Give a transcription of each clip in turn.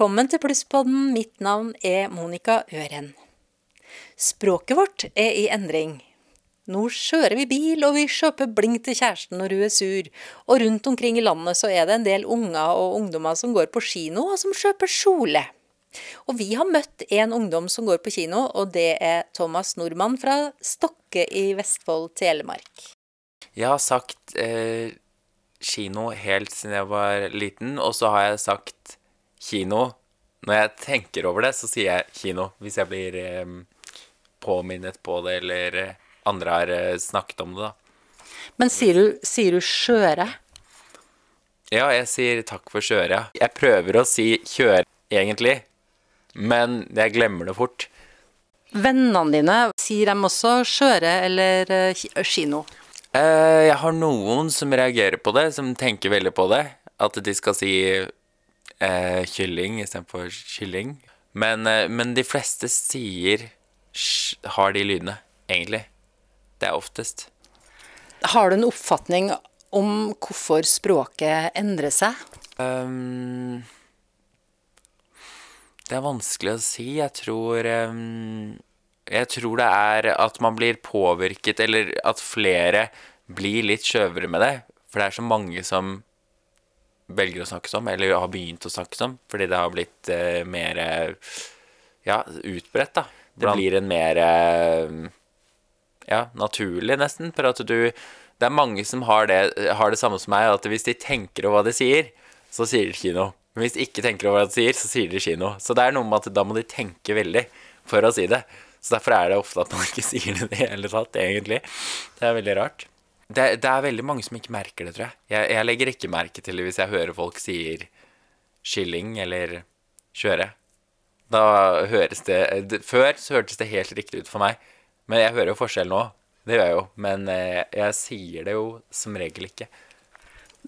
Velkommen til Plusspodden. Mitt navn er Monica Øren. Språket vårt er i endring. Nå kjører vi bil, og vi kjøper blink til kjæresten når hun er sur. Og rundt omkring i landet så er det en del unger og ungdommer som går på kino, og som kjøper kjole. Og vi har møtt en ungdom som går på kino, og det er Thomas Nordmann fra Stokke i Vestfold, Telemark. Jeg har sagt eh, kino helt siden jeg var liten, og så har jeg sagt kino. Når jeg tenker over det, så sier jeg kino. Hvis jeg blir eh, påminnet på det, eller eh, andre har eh, snakket om det, da. Men sier du, sier du skjøre? Ja, jeg sier takk for kjøre, ja. Jeg prøver å si kjøre, egentlig, men jeg glemmer det fort. Vennene dine, sier de også skjøre eller eh, kino? Eh, jeg har noen som reagerer på det, som tenker veldig på det. At de skal si eh, kylling istedenfor kylling. Men, men de fleste sier har de lydene, egentlig. Det er oftest. Har du en oppfatning om hvorfor språket endrer seg? Um, det er vanskelig å si. Jeg tror um, Jeg tror det er at man blir påvirket, eller at flere blir litt skjøvere med det. For det er så mange som velger å snakke som, eller har begynt å snakke som, fordi det har blitt uh, mer eh, ja, utbredt, da. Det blir en mer eh, ja, naturlig, nesten. For at du Det er mange som har det, har det samme som meg, at hvis de tenker over hva de sier, så sier de kino. Men hvis de ikke tenker over hva de sier, så sier de kino. Så det er noe med at da må de tenke veldig for å si det. Så derfor er det ofte at man ikke sier det i det hele tatt, egentlig. Det er veldig rart. Det, det er veldig mange som ikke merker det, tror jeg. jeg. Jeg legger ikke merke til det hvis jeg hører folk sier skilling eller kjøre. Da høres det, det Før så hørtes det helt riktig ut for meg. Men jeg hører jo forskjell nå. Det gjør jeg jo. Men eh, jeg sier det jo som regel ikke.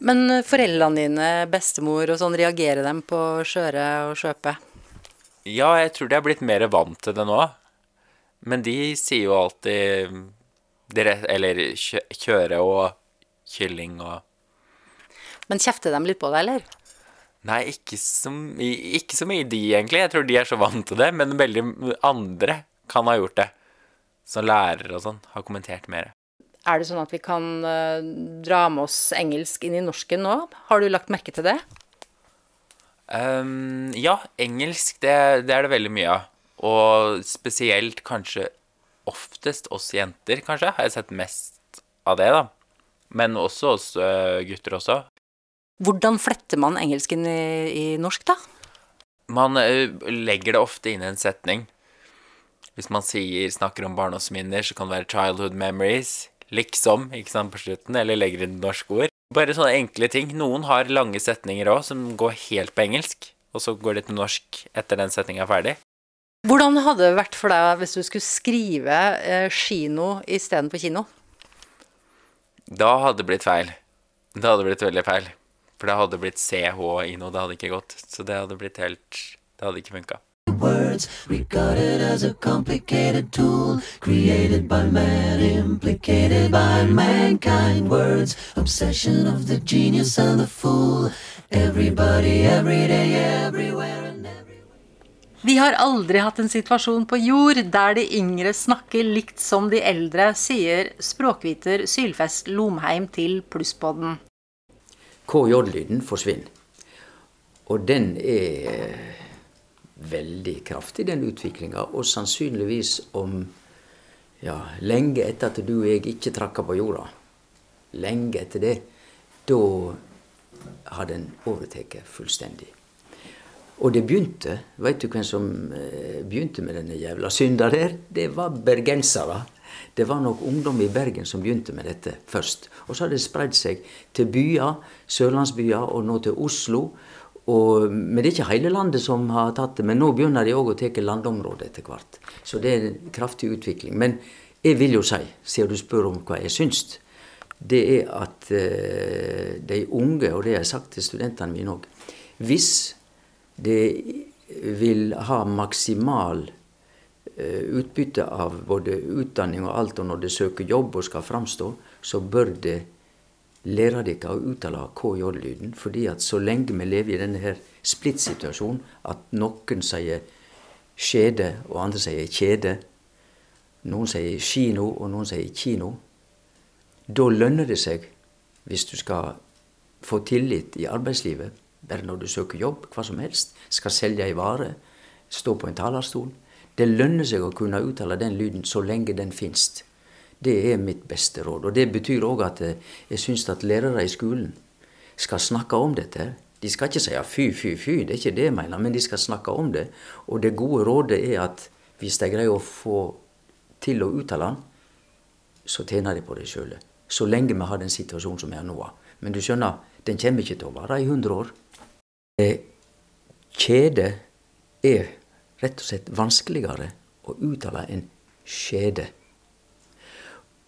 Men foreldrene dine, bestemor og sånn, reagerer dem på skjøre og skjøpe? Ja, jeg tror de er blitt mer vant til det nå. Men de sier jo alltid Eller kjøre og kylling og Men kjefter de litt på deg, eller? Nei, ikke så, ikke så mye de, egentlig. Jeg tror de er så vant til det. Men veldig andre kan ha gjort det. Som lærere og sånn har kommentert mer. Er det sånn at vi kan eh, dra med oss engelsk inn i norsken nå? Har du lagt merke til det? Um, ja, engelsk, det, det er det veldig mye av. Og spesielt kanskje oftest oss jenter, kanskje, har jeg sett mest av det, da. Men også oss øh, gutter også. Hvordan fletter man engelsken i, i norsk, da? Man øh, legger det ofte inn i en setning. Hvis man sier, snakker om barndomsminner, så kan det være 'childhood memories', liksom, ikke sant, på slutten, eller legger inn norske ord. Bare sånne enkle ting. Noen har lange setninger òg, som går helt på engelsk, og så går det til norsk etter den setninga er ferdig. Hvordan hadde det vært for deg hvis du skulle skrive eh, kino istedenfor kino? Da hadde det blitt feil. Det hadde blitt veldig feil. For det hadde blitt CH i noe, det hadde ikke gått. Så det hadde blitt helt Det hadde ikke funka. Words regarded as a complicated tool created by man, implicated by mankind. Words, obsession of the genius and the fool. Everybody, every day, everywhere and everywhere. Vi har aldri hatt en situasjon på jord der de yngre snakker likt som de eldre, sier språkviter Sylfest Lomheim til Plusspodden. KJ-lyden forsvinner. Og den er veldig kraftig, den utviklinga. Og sannsynligvis om ja, lenge etter at du og jeg ikke trakka på jorda. Lenge etter det. Da har den overtatt fullstendig. Og det begynte Veit du hvem som eh, begynte med denne jævla synda der? Det var bergensere. Det var nok ungdom i Bergen som begynte med dette først. Og så har det spredd seg til byer, sørlandsbyer, og nå til Oslo. Og, men det er ikke hele landet som har tatt det. Men nå begynner de òg å ta landområder etter hvert. Så det er en kraftig utvikling. Men jeg vil jo si, siden du spør om hva jeg syns, det er at eh, de unge, og det har jeg sagt til studentene mine òg Hvis det vil ha maksimal eh, utbytte av både utdanning og alt, og når de søker jobb og skal framstå, så bør det lære dere å uttale KJ-lyden. fordi at så lenge vi lever i denne her splittsituasjonen, at noen sier skjede og andre sier kjede, noen sier kino og noen sier kino, da lønner det seg, hvis du skal få tillit i arbeidslivet, bare når du søker jobb, hva som helst, skal selge ei vare, stå på en talerstol. Det lønner seg å kunne uttale den lyden så lenge den finnes. Det er mitt beste råd. Og det betyr òg at eh, jeg syns at lærere i skolen skal snakke om dette. De skal ikke si fy, fy, fy, det er ikke det jeg mener, men de skal snakke om det. Og det gode rådet er at hvis de greier å få til å uttale den, så tjener de på det sjøl. Så lenge vi har den situasjonen som vi har nå. Men du skjønner, den kommer ikke til å vare i 100 år. Eh, kjede er rett og slett vanskeligere å uttale enn skjede.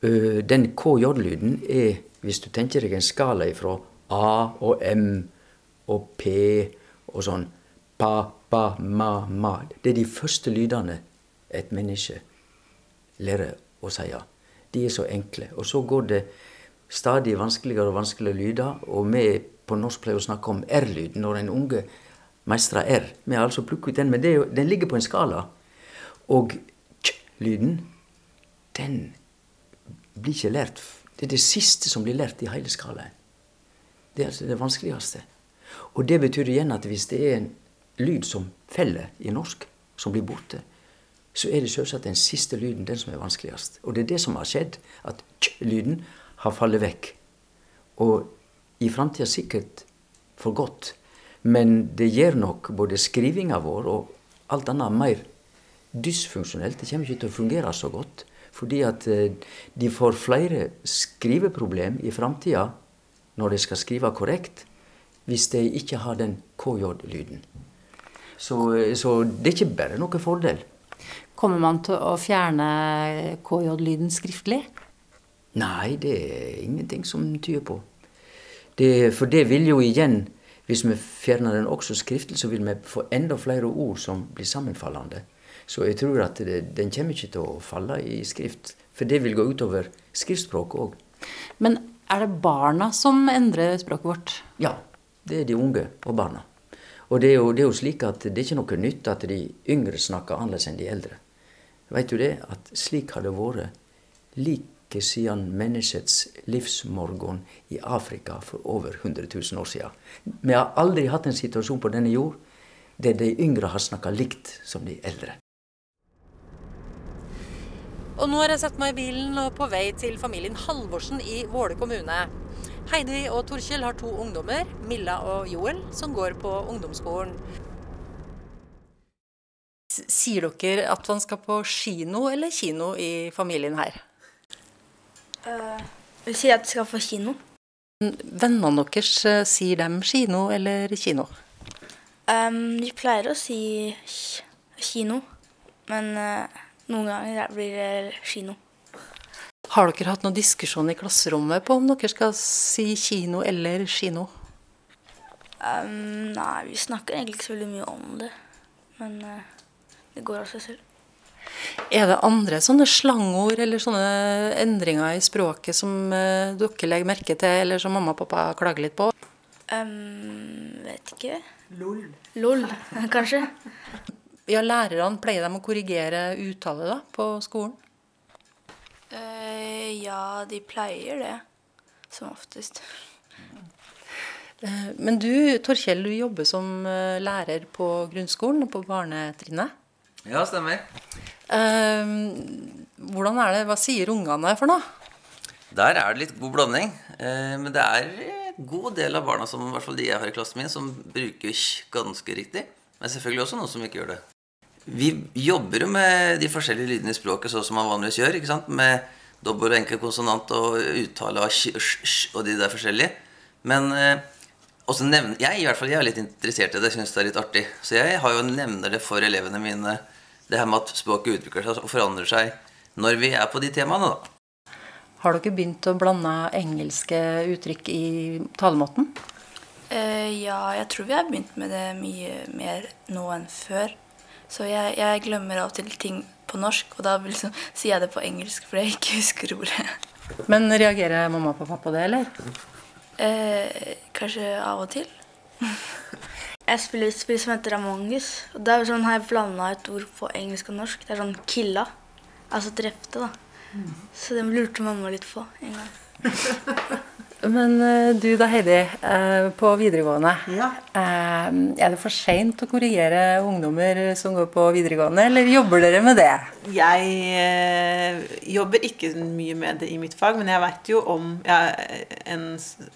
Den KJ-lyden er, hvis du tenker deg en skala ifra A og M og P og sånn Pa, pa, ma, ma. Det er de første lydene et menneske lærer å si. De er så enkle. Og så går det stadig vanskeligere og vanskeligere lyder. Og vi på norsk pleier å snakke om R-lyden når en unge mestrer R. Vi har altså plukket ut den, men det, den ligger på en skala. Og k-lyden, den blir ikke lært. Det er det siste som blir lært i hele skalaen. Det er altså det vanskeligste. Og det betyr igjen at hvis det er en lyd som feller i norsk, som blir borte, så er det selvsagt den siste lyden den som er vanskeligst. Og det er det som har skjedd, at ch-lyden har fallet vekk. Og i framtida sikkert for godt. Men det gjør nok både skrivinga vår og alt annet mer dysfunksjonelt. Det kommer ikke til å fungere så godt. Fordi at eh, de får flere skriveproblem i framtida når de skal skrive korrekt, hvis de ikke har den KJ-lyden. Så, eh, så, det er ikke bare noen fordel. Kommer man til å fjerne KJ-lyden skriftlig? Nei, det er ingenting som tyder på. Det, for det vil jo igjen, hvis vi fjerner den også skriftlig, så vil vi få enda flere ord som blir sammenfallende. Så jeg tror at det, den kommer ikke til å falle i skrift. For det vil gå utover skriftspråket òg. Men er det barna som endrer språket vårt? Ja, det er de unge og barna. Og det er, jo, det er, jo, slik at det er ikke noe nytt at de yngre snakker annerledes enn de eldre. Vet du det? At slik har det vært like siden menneskets livsmorgen i Afrika for over 100 000 år siden. Vi har aldri hatt en situasjon på denne jord der de yngre har snakka likt som de eldre. Og nå har jeg satt meg i bilen og på vei til familien Halvorsen i Våle kommune. Heidi og Torkjell har to ungdommer, Milla og Joel, som går på ungdomsskolen. Sier dere at man skal på kino eller kino i familien her? Uh, vi sier at vi skal på kino. Vennene deres, eh, sier de kino eller kino? Um, de pleier å si kino, men uh, noen ganger blir det kino. Har dere hatt noen diskusjon i klasserommet på om dere skal si kino eller kino? Um, nei, vi snakker egentlig ikke så veldig mye om det. Men uh, det går av seg selv. Er det andre sånne slangord eller sånne endringer i språket som uh, dere legger merke til, eller som mamma og pappa klager litt på? Um, vet ikke. Lol. Lol, kanskje. Ja, Lærerne, pleier de å korrigere uttale da, på skolen? Uh, ja, de pleier det. Som oftest. Uh, men du, Torkjell, du jobber som uh, lærer på grunnskolen, på barnetrinnet. Ja, stemmer. hvordan er det, Hva sier ungene for noe? Der er det litt god blanding. men det er en god del av barna, som, i hvert fall de jeg har i klassen min, som bruker ganske riktig. Men selvfølgelig også noen som ikke gjør det. Vi jobber jo med de forskjellige lydene i språket sånn som man vanligvis gjør. ikke sant? Med dobbel og enkel konsonant og uttale av sj, sj og de der forskjellige. Men eh, også nevne, jeg, i hvert fall, jeg er litt interessert i det. Syns det er litt artig. Så jeg har jo nevner det for elevene mine, det her med at språket utvikler seg og forandrer seg når vi er på de temaene, da. Har dere begynt å blande engelske uttrykk i talemåten? Eh, ja, jeg tror vi har begynt med det mye mer nå enn før. Så jeg, jeg glemmer av og til ting på norsk, og da liksom, sier jeg det på engelsk fordi jeg ikke husker ordet. Men reagerer mamma og pappa på det, eller? Eh, kanskje av og til. jeg spiller et spill som heter Among us. Og der sånn, har jeg blanda et ord på engelsk og norsk. Det er sånn 'killa'. Altså drepte, da. Så det lurte mamma litt på en gang. Men eh, du da, Heidi, eh, på videregående. Ja. eh, Er det for seint å korrigere ungdommer som går på videregående, eller jobber dere med det? Jeg jobber ikke mye med det i mitt fag, men jeg vet jo om jeg, en,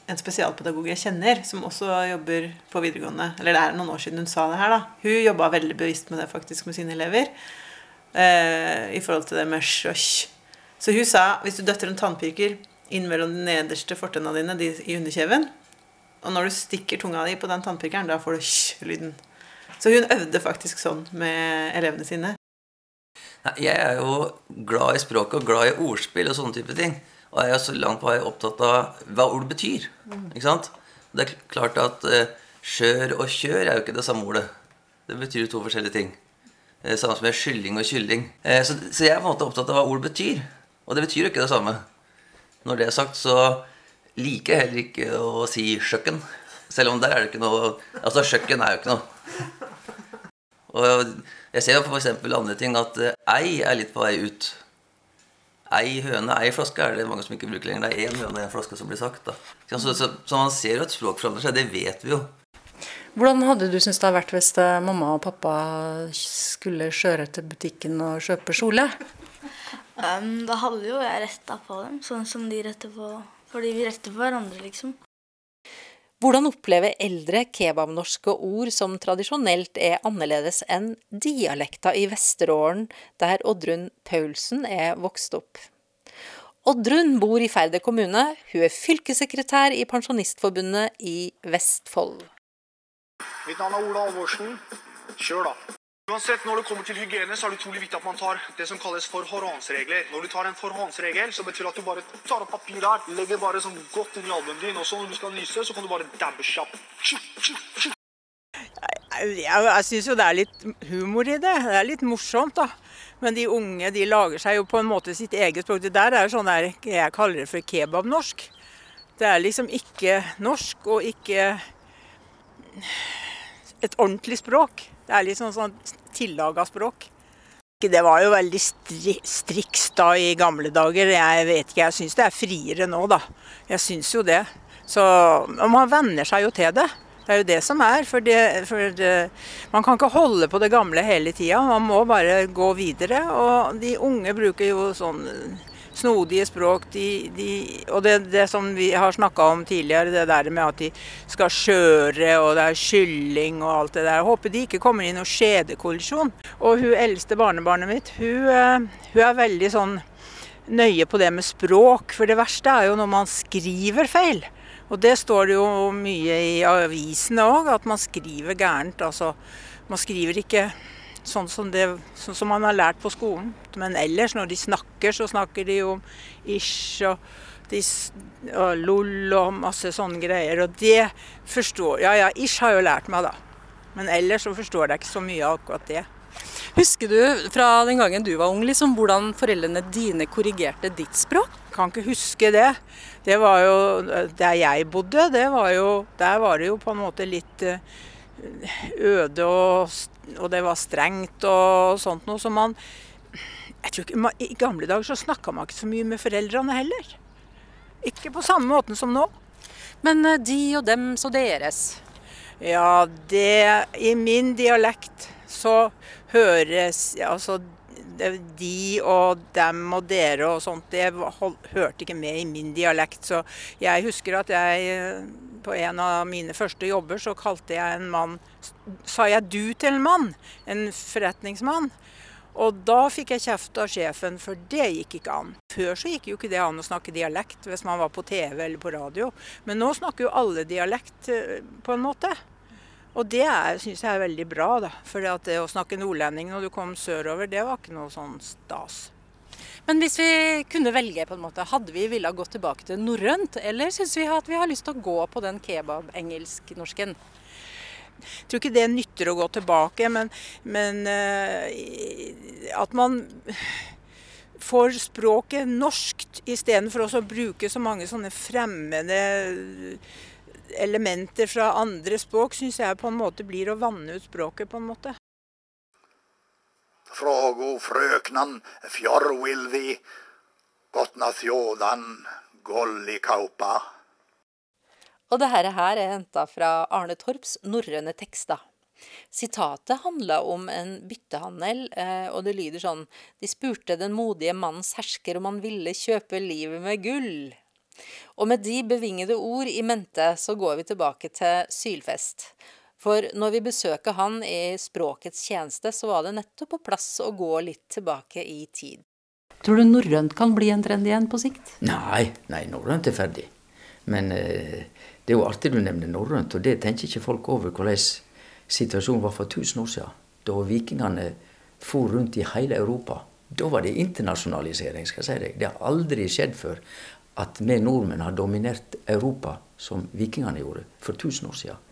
en spesialpedagog jeg kjenner, som også jobber på videregående. Eller det er noen år siden hun sa det her, da. Hun jobba veldig bevisst med det faktisk med sine elever. I forhold til det med sjøsj. Så hun sa hvis du døtter en tannpirker inn mellom de nederste fortenna dine de, i underkjeven, og når du stikker tunga di på den tannpirkeren, da får du sj-lyden. Så hun øvde faktisk sånn med elevene sine. Jeg er jo glad i språket og glad i ordspill og sånne type ting. Og jeg er så langt på vei opptatt av hva ord betyr. Ikke sant? Det er klart at eh, skjør og kjør er jo ikke det samme ordet. Det betyr jo to forskjellige ting. Eh, samme som med kylling og kylling. Eh, så, så jeg er på en måte opptatt av hva ord betyr. Og det betyr jo ikke det samme. Når det er sagt, så liker jeg heller ikke å si kjøkken. Selv om der er det ikke noe Altså, kjøkken er jo ikke noe. Og jeg ser jo eksempel andre ting at eh, ei er litt på vei ut. Ei høne, ei flaske er det mange som ikke bruker lenger. Det er én høne én flaske som blir sagt. Så, så, så man ser jo at språk forandrer seg. Det vet vi jo. Hvordan hadde du syntes det hadde vært hvis eh, mamma og pappa skulle kjøre til butikken og kjøpe kjole? Um, da hadde jo jeg retta på dem, sånn som de retter på Fordi vi retter på hverandre, liksom. Hvordan opplever eldre kebabnorske ord som tradisjonelt er annerledes enn dialekta i Vesterålen, der Oddrun Paulsen er vokst opp? Oddrun bor i Færder kommune, hun er fylkessekretær i Pensjonistforbundet i Vestfold. Mitt navn er Ola Alvorsen. Kjør, da. Uansett, Når det kommer til hygiene, så er det utrolig viktig at man tar det som kalles forhåndsregler. Når du tar en forhåndsregel, så betyr det at du bare tar opp papir her, legger bare sånn godt inn i albuen din, og så når du skal nyse, så kan du bare dabbe kjapt. Jeg, jeg syns jo det er litt humor i det. Det er litt morsomt, da. Men de unge de lager seg jo på en måte sitt eget språk. Det der er sånn der, jeg kaller det for kebabnorsk. Det er liksom ikke norsk og ikke et ordentlig språk. Det er litt sånn, sånn tillaga språk. Det var jo veldig stri striks da i gamle dager. Jeg vet ikke, jeg syns det er friere nå, da. Jeg syns jo det. Så man venner seg jo til det. Det er jo det som er. For, det, for det, man kan ikke holde på det gamle hele tida. Man må bare gå videre. Og de unge bruker jo sånn snodige språk. De, de, og det, det, som vi har snakka om tidligere, det der med at de skal kjøre, og det er kylling og alt det der. Jeg håper de ikke kommer i noen skjedekollisjon. Og hun eldste barnebarnet mitt, hun, hun er veldig sånn nøye på det med språk. For det verste er jo når man skriver feil. Og det står det jo mye i avisene òg, at man skriver gærent. Altså, man skriver ikke sånn som, det, sånn som man har lært på skolen. Men ellers, når de snakker, så snakker de om ish og, de, og lol og masse sånne greier. Og det forstår Ja ja, ish har jo lært meg, da. Men ellers så forstår jeg ikke så mye av akkurat det. Husker du fra den gangen du var ung, liksom, hvordan foreldrene dine korrigerte ditt språk? Kan ikke huske det. Det var jo Der jeg bodde, det var jo, der var det jo på en måte litt øde og, og det var strengt og sånt noe. Så man jeg tror ikke, I gamle dager så snakka man ikke så mye med foreldrene heller. Ikke på samme måten som nå. Men de og dem så deres? Ja, det I min dialekt så høres altså de og dem og dere og sånt, det hørte ikke med i min dialekt. Så jeg husker at jeg på en av mine første jobber så kalte jeg en mann Sa jeg du til en mann? En forretningsmann. Og da fikk jeg kjeft av sjefen, for det gikk ikke an. Før så gikk jo ikke det an å snakke dialekt hvis man var på TV eller på radio. Men nå snakker jo alle dialekt på en måte. Og det syns jeg er veldig bra, da. For det å snakke nordlending når du kom sørover, det var ikke noe sånn stas. Men hvis vi kunne velge, på en måte, hadde vi villet gå tilbake til norrønt, eller syns vi at vi har lyst til å gå på den kebab-engelsk-norsken? Jeg tror ikke det nytter å gå tilbake, men, men uh, at man får språket norskt istedenfor å bruke så mange sånne fremmede elementer fra andre språk, syns jeg på en måte blir å vanne ut språket, på en måte. Frågo frøknan fjorvilvi, gotna þjóðan gollikaupa. Og det her er henta fra Arne Torps norrøne tekster. Sitatet handla om en byttehandel, eh, og det lyder sånn De spurte den modige mannens hersker om han ville kjøpe livet med gull. Og med de bevingede ord i mente så går vi tilbake til Sylfest. For når vi besøker han i språkets tjeneste, så var det nettopp på plass å gå litt tilbake i tid. Tror du norrønt kan bli en trend igjen på sikt? Nei, nei, norrønt er ferdig. Men eh, det er jo artig du nevner norrønt, og det tenker ikke folk over hvordan situasjonen var for 1000 år siden. Da vikingene for rundt i hele Europa. Da var det internasjonalisering, skal jeg si deg. Det har aldri skjedd før at vi nordmenn har dominert Europa som vikingene gjorde for 1000 år siden.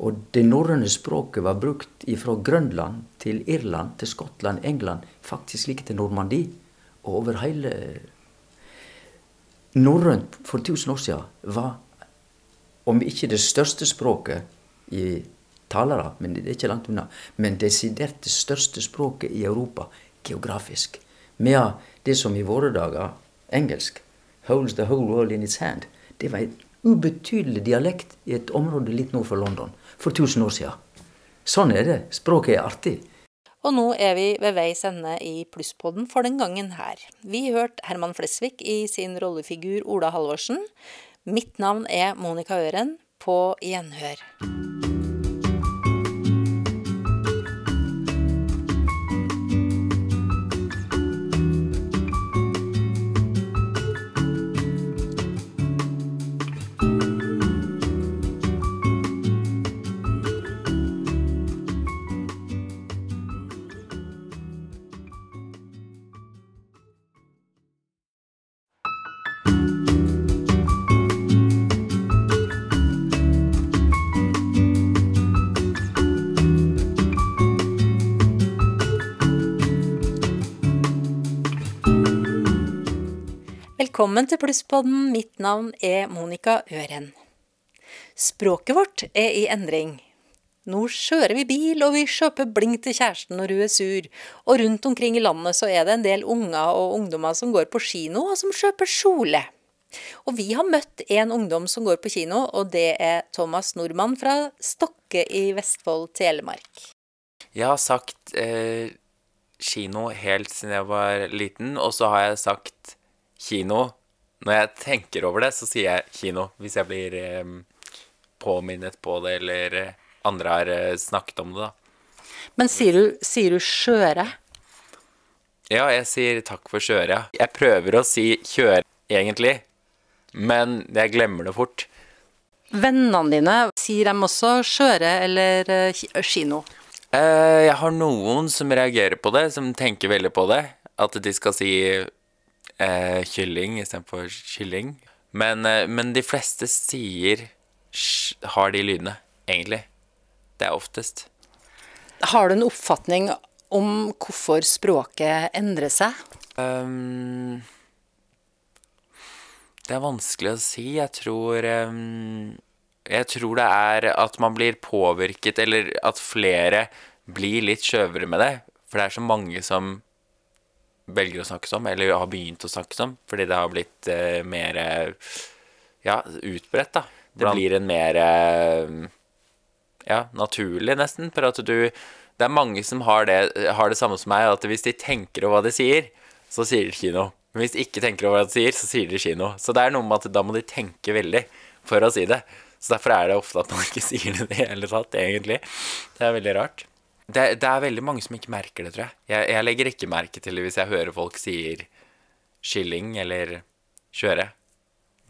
Og det norrøne språket var brukt fra Grønland til Irland til Skottland, England, faktisk like til Normandie. Og over hele Norrønt for 1000 år siden var, om ikke det største språket i talere, men det er ikke langt unna, men desidert det største språket i Europa geografisk. Med det som i våre dager, engelsk, holds the whole world in its hand, det var en ubetydelig dialekt i et område litt nord for London for 1000 år siden. Sånn er det. Språket er artig. Og nå er vi ved veis ende i Plusspodden for den gangen her. Vi hørte Herman Flesvig i sin rollefigur Ola Halvorsen. Mitt navn er Monica Øren. På gjenhør. Velkommen til Plusspodden. Mitt navn er Monica Øren. Språket vårt er i endring. Nå kjører vi bil, og vi kjøper blink til kjæresten når hun er sur. Og rundt omkring i landet så er det en del unger og ungdommer som går på kino, og som kjøper kjole. Og vi har møtt en ungdom som går på kino, og det er Thomas Nordmann fra Stokke i Vestfold, Telemark. Jeg har sagt eh, kino helt siden jeg var liten, og så har jeg sagt kino. Når jeg tenker over det, så sier jeg kino. Hvis jeg blir eh, påminnet på det, eller eh, andre har eh, snakket om det, da. Men sier du, sier du skjøre? Ja, jeg sier takk for kjøre. Ja. Jeg prøver å si kjøre, egentlig, men jeg glemmer det fort. Vennene dine, sier de også skjøre eller eh, kino? Eh, jeg har noen som reagerer på det, som tenker veldig på det. At de skal si eh, kylling istedenfor kylling. Men, eh, men, de fleste sier har de lydene, egentlig. Det er oftest. Har du en oppfatning om hvorfor språket endrer seg? Um, det er vanskelig å si. Jeg tror um, Jeg tror det er at man blir påvirket, eller at flere blir litt skjøvere med det. For det er så mange som velger å snakke som, eller har begynt å snakke som, fordi det har blitt uh, mer ja, utbredt, da. Det blir en mer ja, naturlig, nesten, for at du Det er mange som har det, har det samme som meg, at hvis de tenker over hva de sier, så sier de kino. Men hvis de ikke tenker over hva de sier, så sier de kino. Så det er noe med at da må de tenke veldig for å si det. Så derfor er det ofte at man ikke sier det i det hele tatt, egentlig. Det er veldig rart. Det, det, er veldig mange som ikke merker det, tror jeg. jeg. jeg. legger ikke merke til det hvis jeg hører folk sier skilling eller kjøre.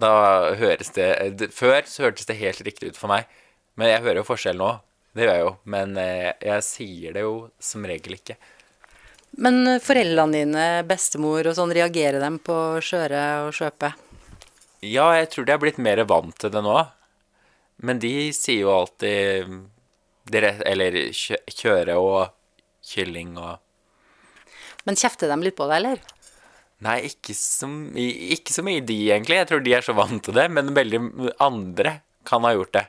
Da høres det, det Før så hørtes det helt riktig ut for meg. Men jeg hører jo forskjell nå. Det gjør jeg jo. Men eh, jeg sier det jo som regel ikke. Men eh, foreldrene dine, bestemor og sånn, reagerer dem på skjøre og skjøpe? Ja, jeg tror de er blitt mer vant til det nå. Men de sier jo alltid dere, Eller kjø, kjøre og kylling og Men kjefter de litt på deg, eller? Nei, ikke så, ikke så mye de, egentlig. Jeg tror de er så vant til det. Men veldig andre kan ha gjort det.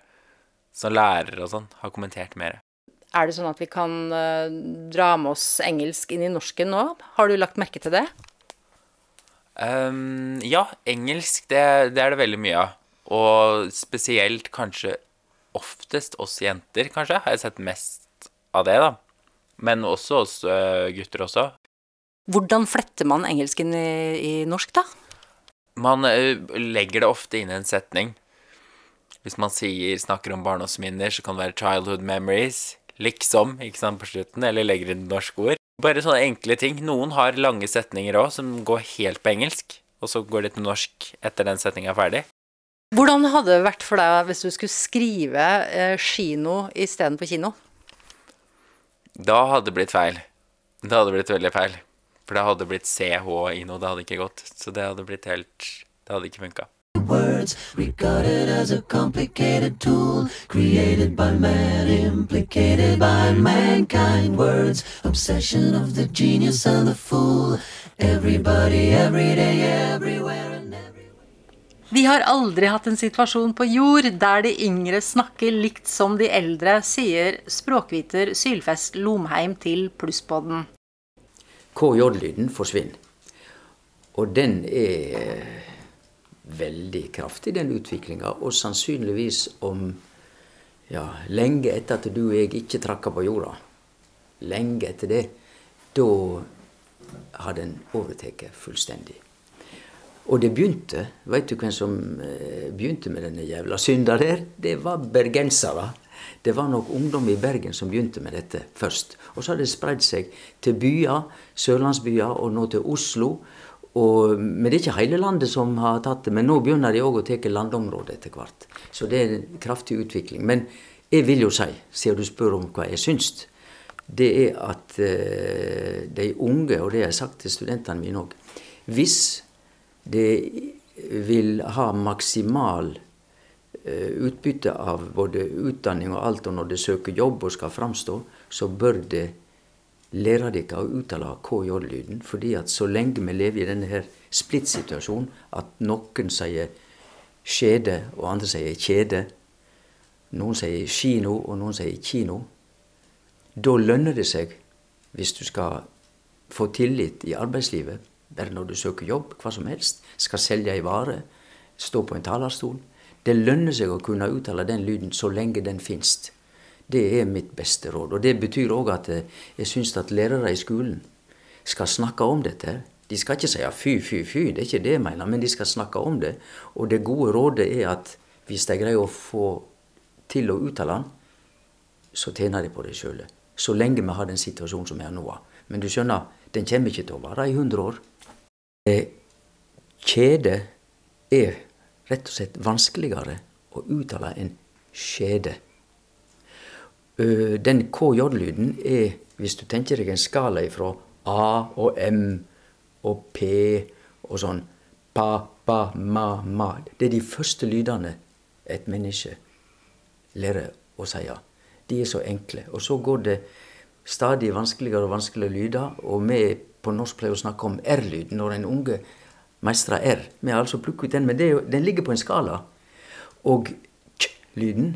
Som lærere og sånn har kommentert mer. Er det sånn at vi kan eh, dra med oss engelsk inn i norsken nå? Har du lagt merke til det? Um, ja, engelsk, det, det er det veldig mye av. Og spesielt kanskje oftest oss jenter, kanskje, har jeg sett mest av det, da. Men også oss øh, gutter også. Hvordan fletter man engelsken i, i norsk, da? Man øh, legger det ofte inn i en setning. Hvis man sier, snakker om barndomsminner, så kan det være 'childhood memories', liksom, ikke sant, på slutten, eller legger inn norske ord. Bare sånne enkle ting. Noen har lange setninger òg, som går helt på engelsk, og så går de til norsk etter den setninga er ferdig. Hvordan hadde det vært for deg hvis du skulle skrive eh, kino istedenfor kino? Da hadde det blitt feil. Det hadde blitt veldig feil. For det hadde blitt CH i noe, det hadde ikke gått. Så det hadde blitt helt Det hadde ikke funka. Words regarded as a complicated tool created by man, implicated by mankind. Words, obsession of the genius and the fool. Everybody, every day, everywhere everywhere. Vi har aldri hatt en situasjon på jord der de yngre snakker likt som de eldre, sier språkviter Sylfest Lomheim til Plusspodden. KJ-lyden forsvinner. Og den er veldig kraftig, den utviklinga. Og sannsynligvis om ja, lenge etter at du og jeg ikke trakka på jorda. Lenge etter det. Da har den overtatt fullstendig. Og det begynte Veit du hvem som eh, begynte med denne jævla synda der? Det var bergensere. Det var nok ungdom i Bergen som begynte med dette først. Og så har det spredd seg til byer, sørlandsbyer, og nå til Oslo. Og, men det er ikke hele landet som har tatt det. Men nå begynner de òg å ta landområder etter hvert. Så det er en kraftig utvikling. Men jeg vil jo si, siden du spør om hva jeg syns, det er at eh, de unge, og det har jeg sagt til studentene mine òg Hvis det vil ha maksimal eh, utbytte av både utdanning og alt, og når de søker jobb og skal framstå, så bør det lære dere å uttale KJ-lyden. fordi at så lenge vi lever i denne her splittsituasjonen, at noen sier skjede, og andre sier kjede, noen sier kino, og noen sier kino, da lønner det seg, hvis du skal få tillit i arbeidslivet, bare når du søker jobb, hva som helst, skal selge ei vare, stå på en talerstol Det lønner seg å kunne uttale den lyden så lenge den finnes. Det er mitt beste råd. Og det betyr òg at eh, jeg syns at lærere i skolen skal snakke om dette. De skal ikke si fy, fy, fy, det er ikke det jeg mener, men de skal snakke om det. Og det gode rådet er at hvis de greier å få til å uttale den, så tjener de på det sjøl. Så lenge vi har den situasjonen som er nå. Men du skjønner, den kommer ikke til å vare i 100 år. Eh, Kjede er rett og slett vanskeligere å uttale enn skjede. Den KJ-lyden er, hvis du tenker deg en skala ifra A og M og P og sånn Pa, pa, ma, ma. Det er de første lydene et menneske lærer å si. De er så enkle. Og så går det stadig vanskeligere og vanskeligere lyder, og vi på norsk pleier å snakke om R-lyden når en unge mestrer R. Vi har altså plukket ut den, men jo, den ligger på en skala. Og k-lyden,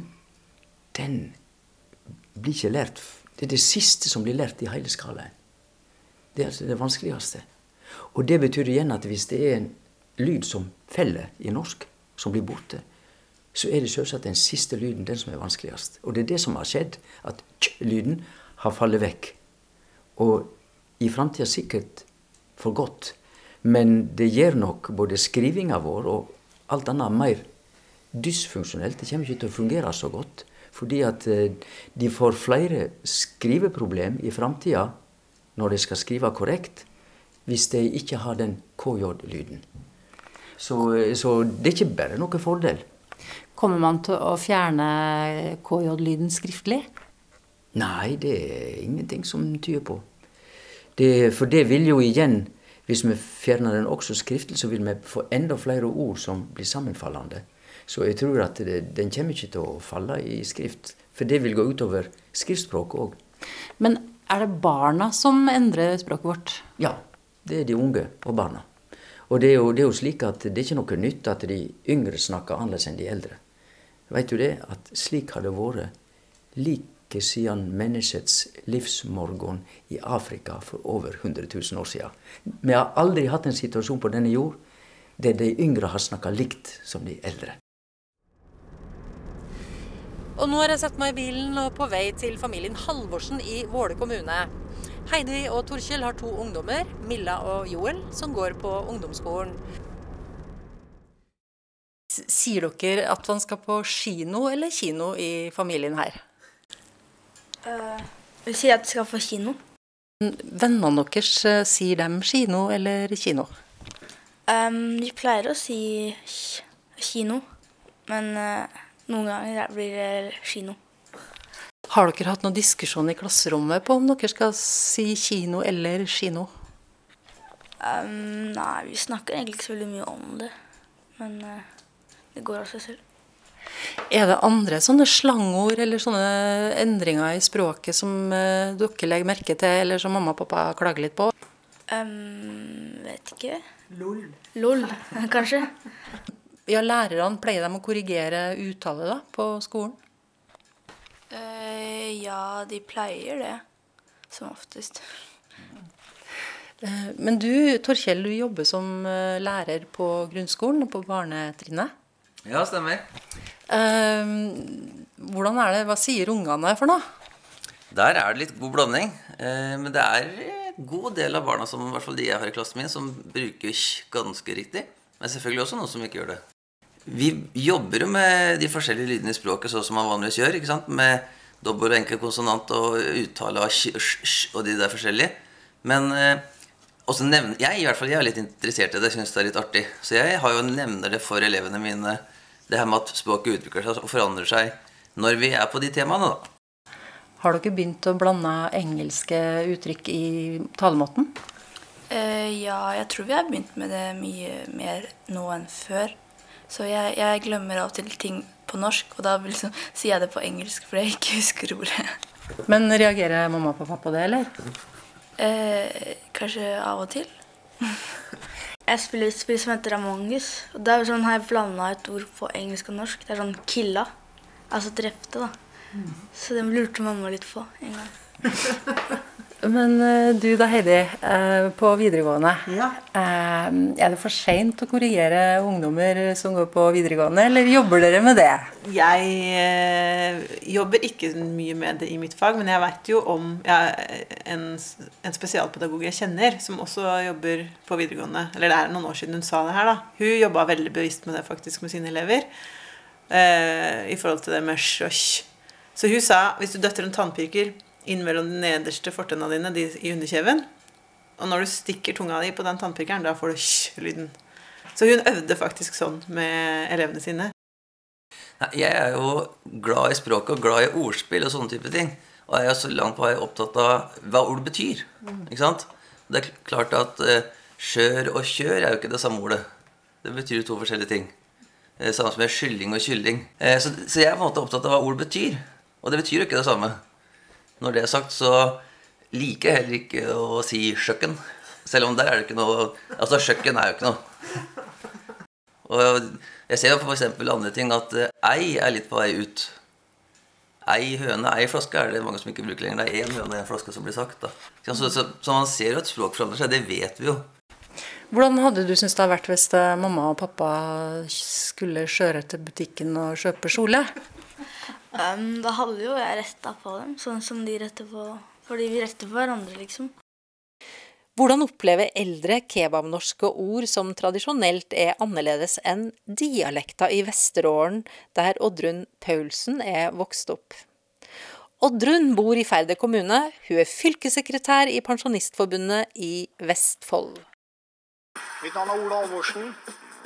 den blir ikke lært. Det er det siste som blir lært i hele skalaen. Det er altså det vanskeligste. Og det betyr igjen at hvis det er en lyd som feller i norsk, som blir borte, så er det selvsagt den siste lyden den som er vanskeligst. Og det er det som har skjedd, at k-lyden har fallet vekk. Og i framtida sikkert for godt. Men det gjør nok både skrivinga vår og alt annet mer dysfunksjonelt. Det kommer ikke til å fungere så godt. Fordi at eh, de får flere skriveproblem i framtida når de skal skrive korrekt, hvis de ikke har den KJ-lyden. Så, eh, så det er ikke bare noen fordel. Kommer man til å fjerne KJ-lyden skriftlig? Nei, det er ingenting som tyder på. Det, for det vil jo igjen, hvis vi fjerner den også skriftlig, så vil vi få enda flere ord som blir sammenfallende. Så jeg tror at det, den kommer ikke til å falle i skrift. For det vil gå utover skriftspråket òg. Men er det barna som endrer språket vårt? Ja, det er de unge og barna. Og det er, jo, det er jo slik at det er ikke noe nytt at de yngre snakker annerledes enn de eldre. Vet du det? At slik har det vært like siden menneskets livsmorgen i Afrika for over 100 000 år siden. Vi har aldri hatt en situasjon på denne jord der de yngre har snakka likt som de eldre. Og nå har jeg satt meg i bilen og på vei til familien Halvorsen i Våle kommune. Heidi og Torkjell har to ungdommer, Milla og Joel, som går på ungdomsskolen. Sier dere at man skal på kino eller kino i familien her? Vi sier at de skal få kino. Vennene deres, eh, sier dem kino eller kino? Um, de pleier å si kino, men uh, noen ganger blir det kino. Har dere hatt noen diskusjon i klasserommet på om dere skal si kino eller kino? Um, nei, vi snakker egentlig ikke så veldig mye om det, men uh, det går av seg selv. Er det andre sånne slangord eller sånne endringer i språket som eh, dere legger merke til, eller som mamma og pappa klager litt på? Um, vet ikke. Lol. Lol, kanskje. Ja, lærerne pleier de å korrigere uttale da, på skolen? Uh, ja, de pleier det, som oftest. Eh, Men du, Torkjell, du jobber som lærer på grunnskolen og på barnetrinnet. Ja, stemmer. Eh, Hvordan er det, hva sier ungene for noe? Der er det litt god blanding. Eh, men det er en god del av barna, som i hvert fall de jeg har i klassen min, som bruker kj ganske riktig. Men selvfølgelig også noen som ikke gjør det. Vi jobber jo med de forskjellige lydene i språket sånn som man vanligvis gjør. ikke sant? Med dobbel og enkel konsonant og uttale av kj, sj, sj og de der forskjellige. Men eh, også nevne, jeg i hvert fall jeg er litt interessert i det. Jeg syns det er litt artig. Så jeg har jo nevner det for elevene mine. Det her med at språket utvikler seg og forandrer seg når vi er på de temaene, da. Har dere begynt å blande engelske uttrykk i talemåten? Uh, ja, jeg tror vi har begynt med det mye mer nå enn før. Så jeg, jeg glemmer av og til ting på norsk, og da liksom, sier jeg det på engelsk fordi jeg ikke husker ordet. Men reagerer mamma og pappa på det, eller? Uh, kanskje av og til. Jeg spiller et spill som heter Among us. Og er sånn, har jeg blanda et ord på engelsk og norsk. Det er sånn 'killa'. Altså drepte, da. Så det lurte mamma litt på en gang. Men eh, du da, Heidi, eh, på videregående. Ja. eh, Er det for seint å korrigere ungdommer som går på videregående, eller jobber dere med det? Jeg jobber ikke mye med det i mitt fag, men jeg vet jo om en, en spesialpedagog jeg kjenner, som også jobber på videregående. Eller det er noen år siden hun sa det her, da. Hun jobba veldig bevisst med det faktisk med sine elever. I forhold til det med sj og. Så hun sa hvis du døtter en tannpirker inn mellom de nederste fortenna dine de, i underkjeven, og når du stikker tunga di på den tannpirkeren, da får du sj-lyden. Så hun øvde faktisk sånn med elevene sine. Nei, Jeg er jo glad i språket og glad i ordspill og sånne type ting. Og jeg er så langt på vei opptatt av hva ord betyr. Ikke sant? Det er klart at eh, skjør og kjør er jo ikke det samme ordet. Det betyr jo to forskjellige ting. Eh, samme som med kylling og kylling. Eh, så, så jeg er på en måte opptatt av hva ord betyr. Og det betyr jo ikke det samme. Når det er sagt, så liker jeg heller ikke å si kjøkken. Selv om der er det ikke noe Altså, kjøkken er jo ikke noe. Og jeg ser jo eksempel andre ting at eh, ei er litt på vei ut. Ei høne, ei flaske er det mange som ikke bruker lenger. Det er én høne én flaske som blir sagt. så, så, så man ser jo at språk forandrer seg. Det vet vi jo. Hvordan hadde du syntes det hadde vært hvis eh, mamma og pappa skulle kjøre til butikken og kjøpe kjole? Um, da hadde jo jeg retta på dem, sånn som de retter på Fordi vi retter på hverandre, liksom. Hvordan opplever eldre kebabnorske ord som tradisjonelt er annerledes enn dialekta i Vesterålen, der Oddrun Paulsen er vokst opp? Oddrun bor i Færder kommune, hun er fylkessekretær i Pensjonistforbundet i Vestfold. Mitt navn er Ola Alvorsen.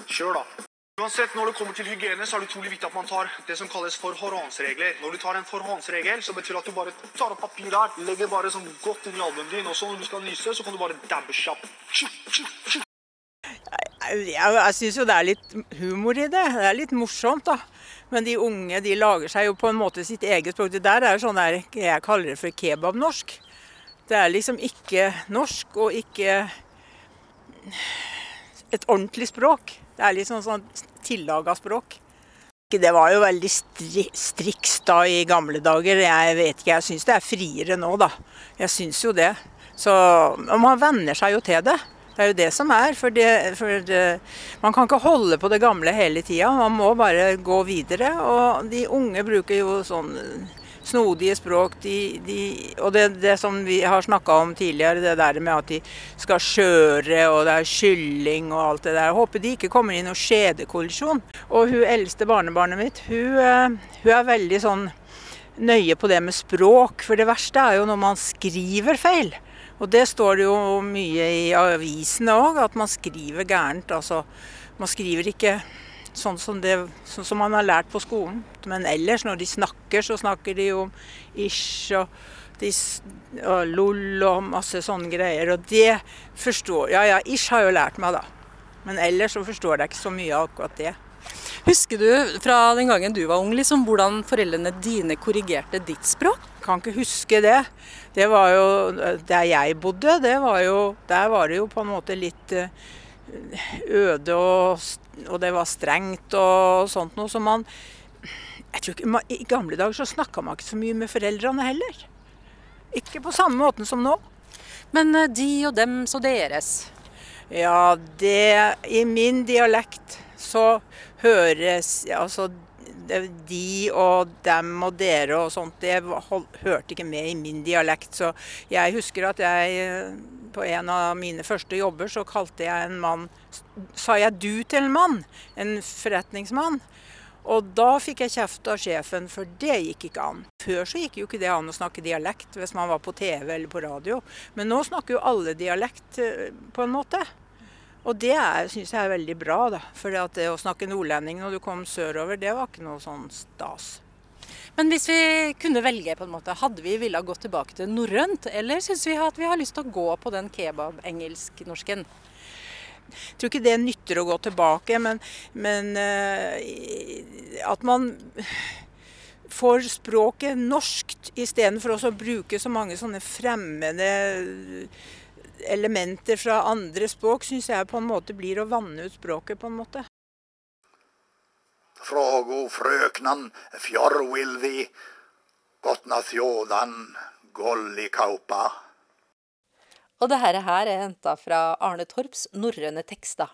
Kjør, da. Uansett, når det kommer til hygiene, så er det utrolig viktig at man tar det som kalles forhåndsregler. Når du tar en forhåndsregel, så betyr det at du bare tar opp papir her, legger bare sånn godt inn i albuen din, og så når du skal nyse, så kan du bare dabbe kjapt. Jeg, jeg syns jo det er litt humor i det. Det er litt morsomt, da. Men de unge de lager seg jo på en måte sitt eget språk. Det der er sånn der, jeg kaller det for kebabnorsk. Det er liksom ikke norsk og ikke et ordentlig språk. Det er litt sånn, sånn tillaga språk. Det var jo veldig stri striks da i gamle dager. Jeg vet ikke, jeg syns det er friere nå, da. Jeg syns jo det. Så man venner seg jo til det. Det er jo det som er. For, det, for det, man kan ikke holde på det gamle hele tida. Man må bare gå videre. Og de unge bruker jo sånn snodige språk. De, de, og det, det, som vi har snakka om tidligere, det der med at de skal skjøre og det er kylling og alt det der. Jeg håper de ikke kommer i noen skjedekollisjon. Og hun eldste barnebarnet mitt, hun, eh, hun er veldig sånn nøye på det med språk. For det verste er jo når man skriver feil. Og det står det jo mye i avisene òg, at man skriver gærent. Altså, man skriver ikke sånn som, det, sånn som man har lært på skolen. Men ellers, når de snakker, så snakker de om ish og, de, og lol og masse sånne greier. Og det forstår Ja ja, ish har jo lært meg, da. Men ellers så forstår jeg ikke så mye av akkurat det. Husker du fra den gangen du var ung, liksom, hvordan foreldrene dine korrigerte ditt språk? Kan ikke huske det. Det var jo Der jeg bodde, det var jo, der var det jo på en måte litt eh, øde, og, og, det var strengt og sånt noe. Så man jeg tror ikke, I gamle dager så snakka man ikke så mye med foreldrene heller. Ikke på samme måten som nå. Men eh, de og dem så deres? Ja, det I min dialekt så høres Altså de og dem og dere og sånt, det hørte ikke med i min dialekt. Så jeg husker at jeg på en av mine første jobber så kalte jeg en mann Sa jeg du til en mann? En forretningsmann. Og da fikk jeg kjeft av sjefen, for det gikk ikke an. Før så gikk jo ikke det an å snakke dialekt hvis man var på TV eller på radio. Men nå snakker jo alle dialekt eh, på en måte. Og det syns jeg er veldig bra, da. For det å snakke nordlending når du kom sørover, det var ikke noe sånn stas. Men hvis vi kunne velge, på en måte, hadde vi villet gå tilbake til norrønt, eller syns vi at vi har lyst til å gå på den kebab-engelsk-norsken? Jeg tror ikke det nytter å gå tilbake, men, men uh, at man får språket norskt istedenfor å bruke så mange sånne fremmede elementer fra andre språk, syns jeg på en måte blir å vanne ut språket, på en måte. Frågo frøknan fjorvilvi, gotna thjådan gollikaupa. Og det her er henta fra Arne Torps norrøne tekster.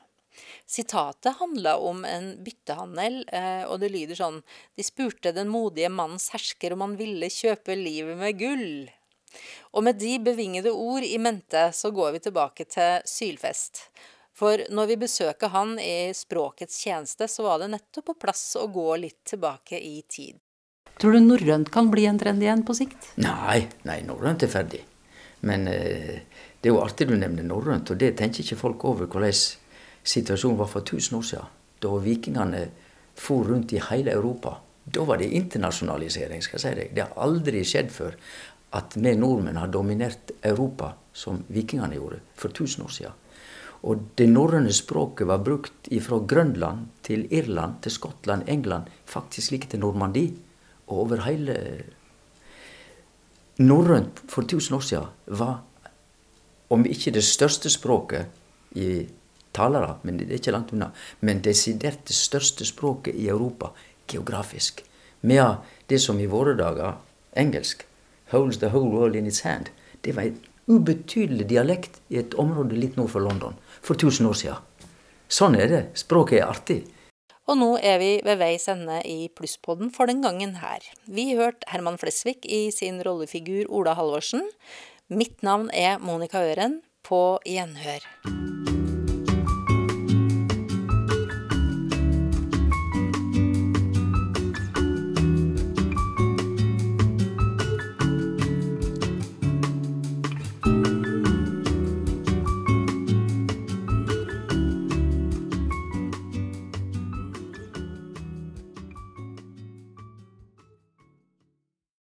Sitatet handla om en byttehandel, eh, og det lyder sånn De spurte den modige mannens hersker om han ville kjøpe livet med gull. Og med de bevingede ord i mente så går vi tilbake til Sylfest. For når vi besøker han i språkets tjeneste, så var det nettopp på plass å gå litt tilbake i tid. Tror du norrønt kan bli en trend igjen på sikt? Nei, nei norrønt er ferdig. Men eh, det er jo artig du nevner norrønt, og det tenker ikke folk over hvordan situasjonen var for 1000 år siden. Da vikingene for rundt i hele Europa. Da var det internasjonalisering, skal jeg si deg. Det har aldri skjedd før at vi nordmenn har dominert Europa som vikingene gjorde for 1000 år siden. Og det norrøne språket var brukt fra Grønland til Irland til Skottland, England, faktisk like til Normandie. Og over hele Norrønt for 1000 år siden var, om ikke det største språket i talere, men det er ikke langt unna, men desidert det største språket i Europa geografisk. Med det som i våre dager, engelsk, holds the whole world in its hand, det var en ubetydelig dialekt i et område litt nord for London for 1000 år siden. Sånn er det. Språket er artig. Og nå er vi ved veis ende i Plusspodden for den gangen her. Vi hørte Herman Flesvig i sin rollefigur Ola Halvorsen. Mitt navn er Monica Øren. På gjenhør.